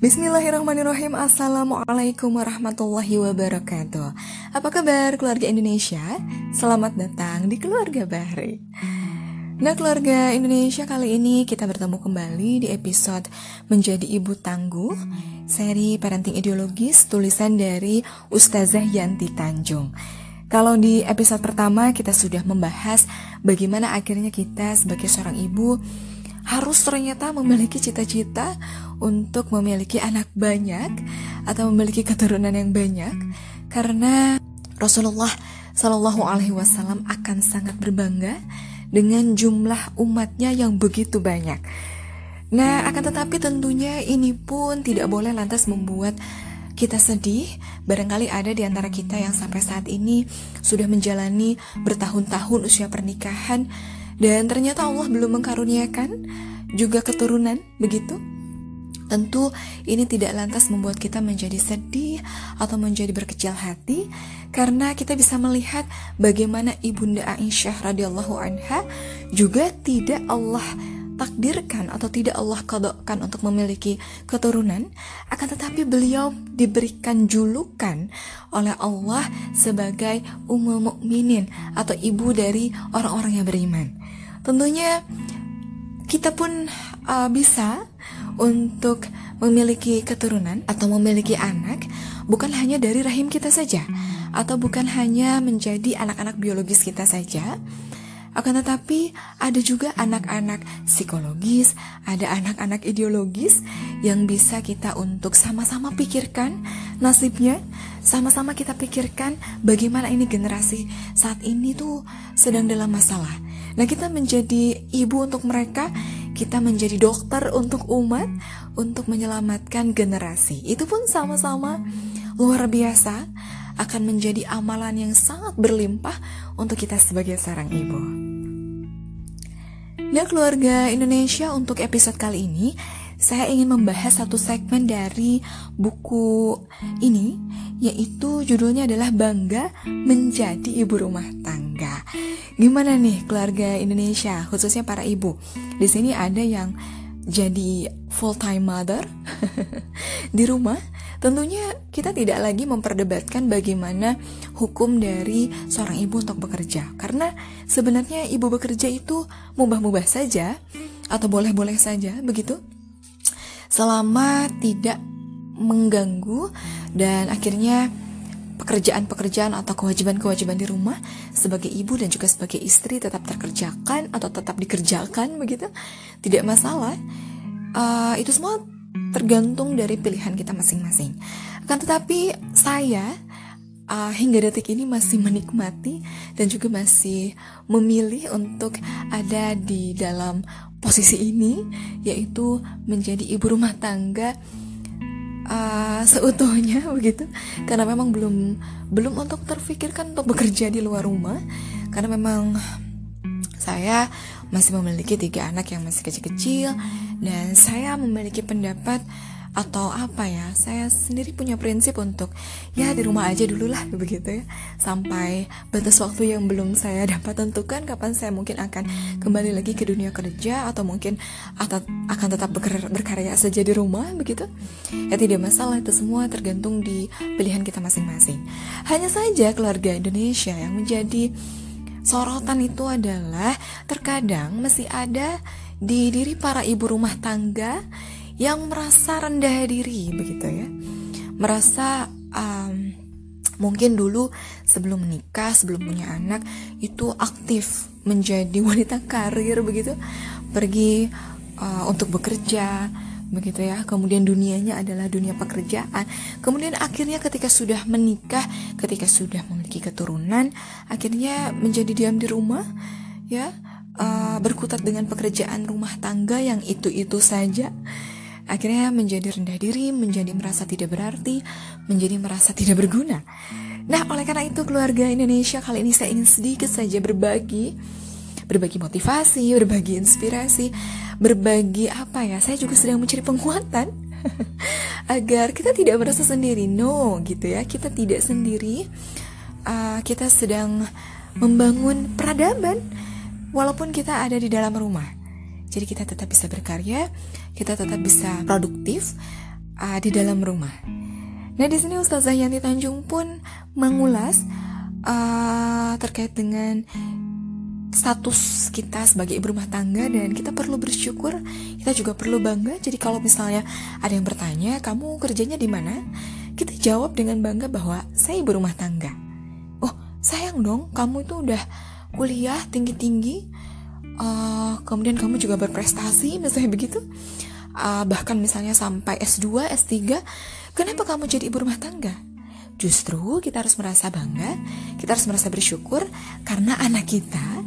Bismillahirrahmanirrahim. Assalamualaikum warahmatullahi wabarakatuh. Apa kabar keluarga Indonesia? Selamat datang di Keluarga Bahri. Nah keluarga Indonesia kali ini kita bertemu kembali di episode Menjadi Ibu Tangguh Seri Parenting Ideologis tulisan dari Ustazah Yanti Tanjung. Kalau di episode pertama kita sudah membahas bagaimana akhirnya kita sebagai seorang ibu harus ternyata memiliki cita-cita untuk memiliki anak banyak atau memiliki keturunan yang banyak karena Rasulullah Shallallahu Alaihi Wasallam akan sangat berbangga dengan jumlah umatnya yang begitu banyak. Nah, akan tetapi tentunya ini pun tidak boleh lantas membuat kita sedih. Barangkali ada di antara kita yang sampai saat ini sudah menjalani bertahun-tahun usia pernikahan dan ternyata Allah belum mengkaruniakan juga keturunan, begitu? Tentu ini tidak lantas membuat kita menjadi sedih atau menjadi berkecil hati karena kita bisa melihat bagaimana Ibunda Aisyah radhiyallahu anha juga tidak Allah takdirkan atau tidak Allah kodokkan untuk memiliki keturunan akan tetapi beliau diberikan julukan oleh Allah sebagai ummul mukminin atau ibu dari orang-orang yang beriman. Tentunya kita pun uh, bisa untuk memiliki keturunan atau memiliki anak bukan hanya dari rahim kita saja atau bukan hanya menjadi anak-anak biologis kita saja akan tetapi ada juga anak-anak psikologis, ada anak-anak ideologis yang bisa kita untuk sama-sama pikirkan nasibnya, sama-sama kita pikirkan bagaimana ini generasi saat ini tuh sedang dalam masalah Nah, kita menjadi ibu untuk mereka, kita menjadi dokter untuk umat, untuk menyelamatkan generasi. Itu pun sama-sama luar biasa akan menjadi amalan yang sangat berlimpah untuk kita sebagai seorang ibu. Nah, keluarga Indonesia untuk episode kali ini saya ingin membahas satu segmen dari buku ini yaitu judulnya adalah Bangga Menjadi Ibu Rumah Tangga. Gimana nih keluarga Indonesia, khususnya para ibu? Di sini ada yang jadi full time mother di rumah. Tentunya kita tidak lagi memperdebatkan bagaimana hukum dari seorang ibu untuk bekerja. Karena sebenarnya ibu bekerja itu mubah-mubah saja atau boleh-boleh saja begitu. Selama tidak mengganggu dan akhirnya pekerjaan-pekerjaan atau kewajiban-kewajiban di rumah sebagai ibu dan juga sebagai istri tetap terkerjakan atau tetap dikerjakan begitu tidak masalah uh, itu semua tergantung dari pilihan kita masing-masing. Akan tetapi saya uh, hingga detik ini masih menikmati dan juga masih memilih untuk ada di dalam posisi ini yaitu menjadi ibu rumah tangga uh, seutuhnya begitu. Karena memang belum belum untuk terfikirkan untuk bekerja di luar rumah. Karena memang saya masih memiliki tiga anak yang masih kecil-kecil dan saya memiliki pendapat atau apa ya saya sendiri punya prinsip untuk ya di rumah aja dulu lah begitu ya. Sampai batas waktu yang belum saya dapat tentukan kapan saya mungkin akan kembali lagi ke dunia kerja atau mungkin atau akan tetap berkarya saja di rumah begitu. Ya tidak masalah itu semua tergantung di pilihan kita masing-masing. Hanya saja keluarga Indonesia yang menjadi sorotan itu adalah terkadang masih ada di diri para ibu rumah tangga yang merasa rendah diri begitu ya. Merasa um, mungkin dulu sebelum menikah sebelum punya anak itu aktif menjadi wanita karir begitu. Pergi uh, untuk bekerja begitu ya. Kemudian dunianya adalah dunia pekerjaan. Kemudian akhirnya ketika sudah menikah ketika sudah memiliki keturunan akhirnya menjadi diam di rumah ya uh, berkutat dengan pekerjaan rumah tangga yang itu itu saja Akhirnya menjadi rendah diri, menjadi merasa tidak berarti, menjadi merasa tidak berguna. Nah, oleh karena itu keluarga Indonesia kali ini saya ingin sedikit saja berbagi berbagi motivasi, berbagi inspirasi, berbagi apa ya? Saya juga sedang mencari penguatan agar kita tidak merasa sendiri. No, gitu ya. Kita tidak sendiri. Uh, kita sedang membangun peradaban walaupun kita ada di dalam rumah. Jadi kita tetap bisa berkarya, kita tetap bisa produktif, uh, di dalam rumah. Nah di sini Ustazah Yanti Tanjung pun mengulas uh, terkait dengan status kita sebagai ibu rumah tangga dan kita perlu bersyukur, kita juga perlu bangga. Jadi kalau misalnya ada yang bertanya, kamu kerjanya di mana? Kita jawab dengan bangga bahwa saya ibu rumah tangga. Oh, sayang dong, kamu itu udah kuliah tinggi-tinggi, uh, kemudian kamu juga berprestasi, misalnya begitu. Uh, bahkan misalnya sampai S2, S3, kenapa kamu jadi ibu rumah tangga? Justru kita harus merasa bangga, kita harus merasa bersyukur karena anak kita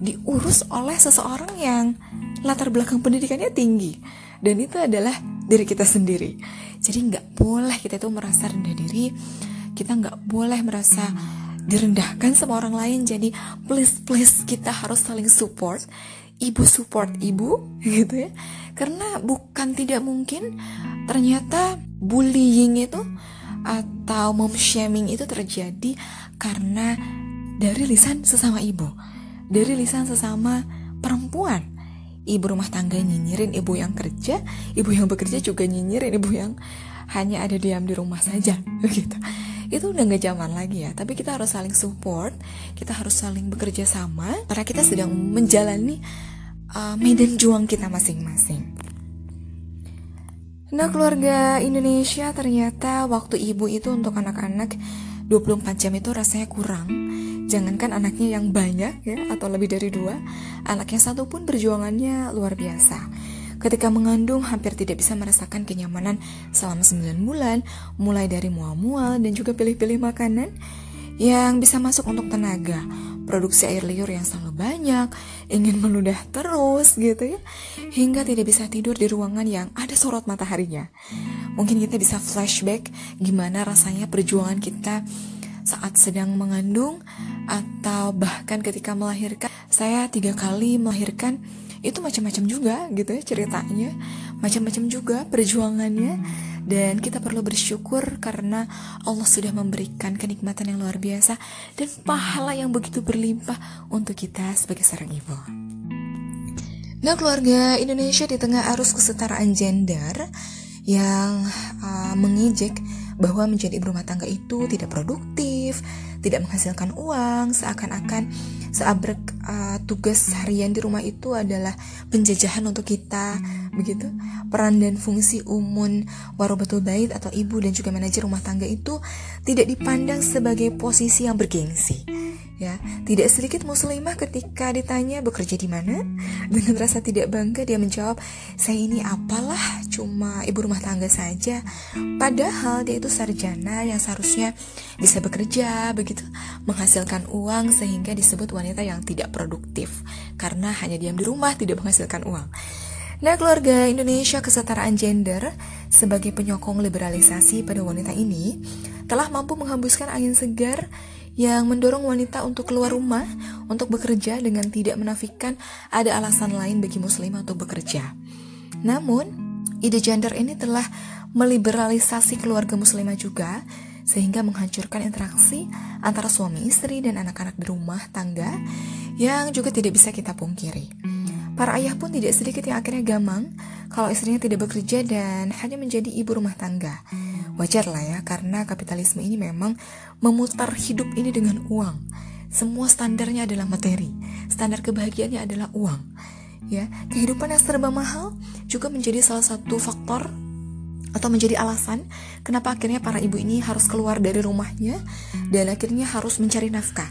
diurus oleh seseorang yang latar belakang pendidikannya tinggi dan itu adalah diri kita sendiri jadi nggak boleh kita itu merasa rendah diri kita nggak boleh merasa direndahkan sama orang lain jadi please please kita harus saling support ibu support ibu gitu ya karena bukan tidak mungkin ternyata bullying itu atau mom shaming itu terjadi karena dari lisan sesama ibu dari lisan sesama perempuan. Ibu rumah tangga nyinyirin ibu yang kerja, ibu yang bekerja juga nyinyirin ibu yang hanya ada diam di rumah saja, begitu. Itu udah gak zaman lagi ya, tapi kita harus saling support, kita harus saling bekerja sama, karena kita sedang menjalani uh, medan juang kita masing-masing. Nah keluarga Indonesia ternyata waktu ibu itu untuk anak-anak 24 jam itu rasanya kurang Jangankan anaknya yang banyak ya atau lebih dari dua, anaknya satu pun perjuangannya luar biasa. Ketika mengandung hampir tidak bisa merasakan kenyamanan selama 9 bulan, mulai dari mual-mual dan juga pilih-pilih makanan yang bisa masuk untuk tenaga, produksi air liur yang selalu banyak, ingin meludah terus gitu ya, hingga tidak bisa tidur di ruangan yang ada sorot mataharinya. Mungkin kita bisa flashback gimana rasanya perjuangan kita saat sedang mengandung atau bahkan ketika melahirkan saya tiga kali melahirkan itu macam-macam juga gitu ya ceritanya macam-macam juga perjuangannya dan kita perlu bersyukur karena Allah sudah memberikan kenikmatan yang luar biasa dan pahala yang begitu berlimpah untuk kita sebagai seorang ibu. Nah, keluarga Indonesia di tengah arus kesetaraan gender yang uh, mengijek bahwa menjadi ibu rumah tangga itu tidak produktif, tidak menghasilkan uang, seakan-akan seabrek uh, tugas harian di rumah itu adalah penjajahan untuk kita, begitu. Peran dan fungsi umun warobatul bait atau ibu dan juga manajer rumah tangga itu tidak dipandang sebagai posisi yang bergengsi Ya, tidak sedikit muslimah ketika ditanya bekerja di mana, dengan rasa tidak bangga dia menjawab, "Saya ini apalah, cuma ibu rumah tangga saja." Padahal dia itu sarjana yang seharusnya bisa bekerja, begitu, menghasilkan uang sehingga disebut wanita yang tidak produktif karena hanya diam di rumah tidak menghasilkan uang. Nah, keluarga Indonesia kesetaraan gender sebagai penyokong liberalisasi pada wanita ini telah mampu menghembuskan angin segar yang mendorong wanita untuk keluar rumah untuk bekerja dengan tidak menafikan ada alasan lain bagi muslimah untuk bekerja. Namun, ide gender ini telah meliberalisasi keluarga muslimah juga sehingga menghancurkan interaksi antara suami istri dan anak-anak di rumah tangga yang juga tidak bisa kita pungkiri. Para ayah pun tidak sedikit yang akhirnya gamang kalau istrinya tidak bekerja dan hanya menjadi ibu rumah tangga. Wajar lah ya, karena kapitalisme ini memang memutar hidup ini dengan uang. Semua standarnya adalah materi, standar kebahagiaannya adalah uang. Ya, kehidupan yang serba mahal juga menjadi salah satu faktor atau menjadi alasan kenapa akhirnya para ibu ini harus keluar dari rumahnya dan akhirnya harus mencari nafkah.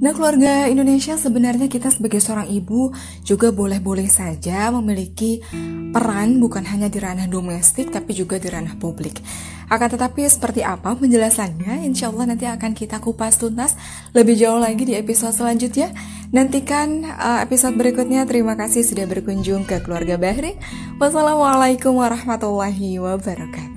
Nah keluarga Indonesia sebenarnya kita sebagai seorang ibu juga boleh-boleh saja memiliki peran bukan hanya di ranah domestik tapi juga di ranah publik. Akan tetapi seperti apa penjelasannya insya Allah nanti akan kita kupas tuntas lebih jauh lagi di episode selanjutnya. Nantikan uh, episode berikutnya. Terima kasih sudah berkunjung ke keluarga Bahri. Wassalamualaikum warahmatullahi wabarakatuh.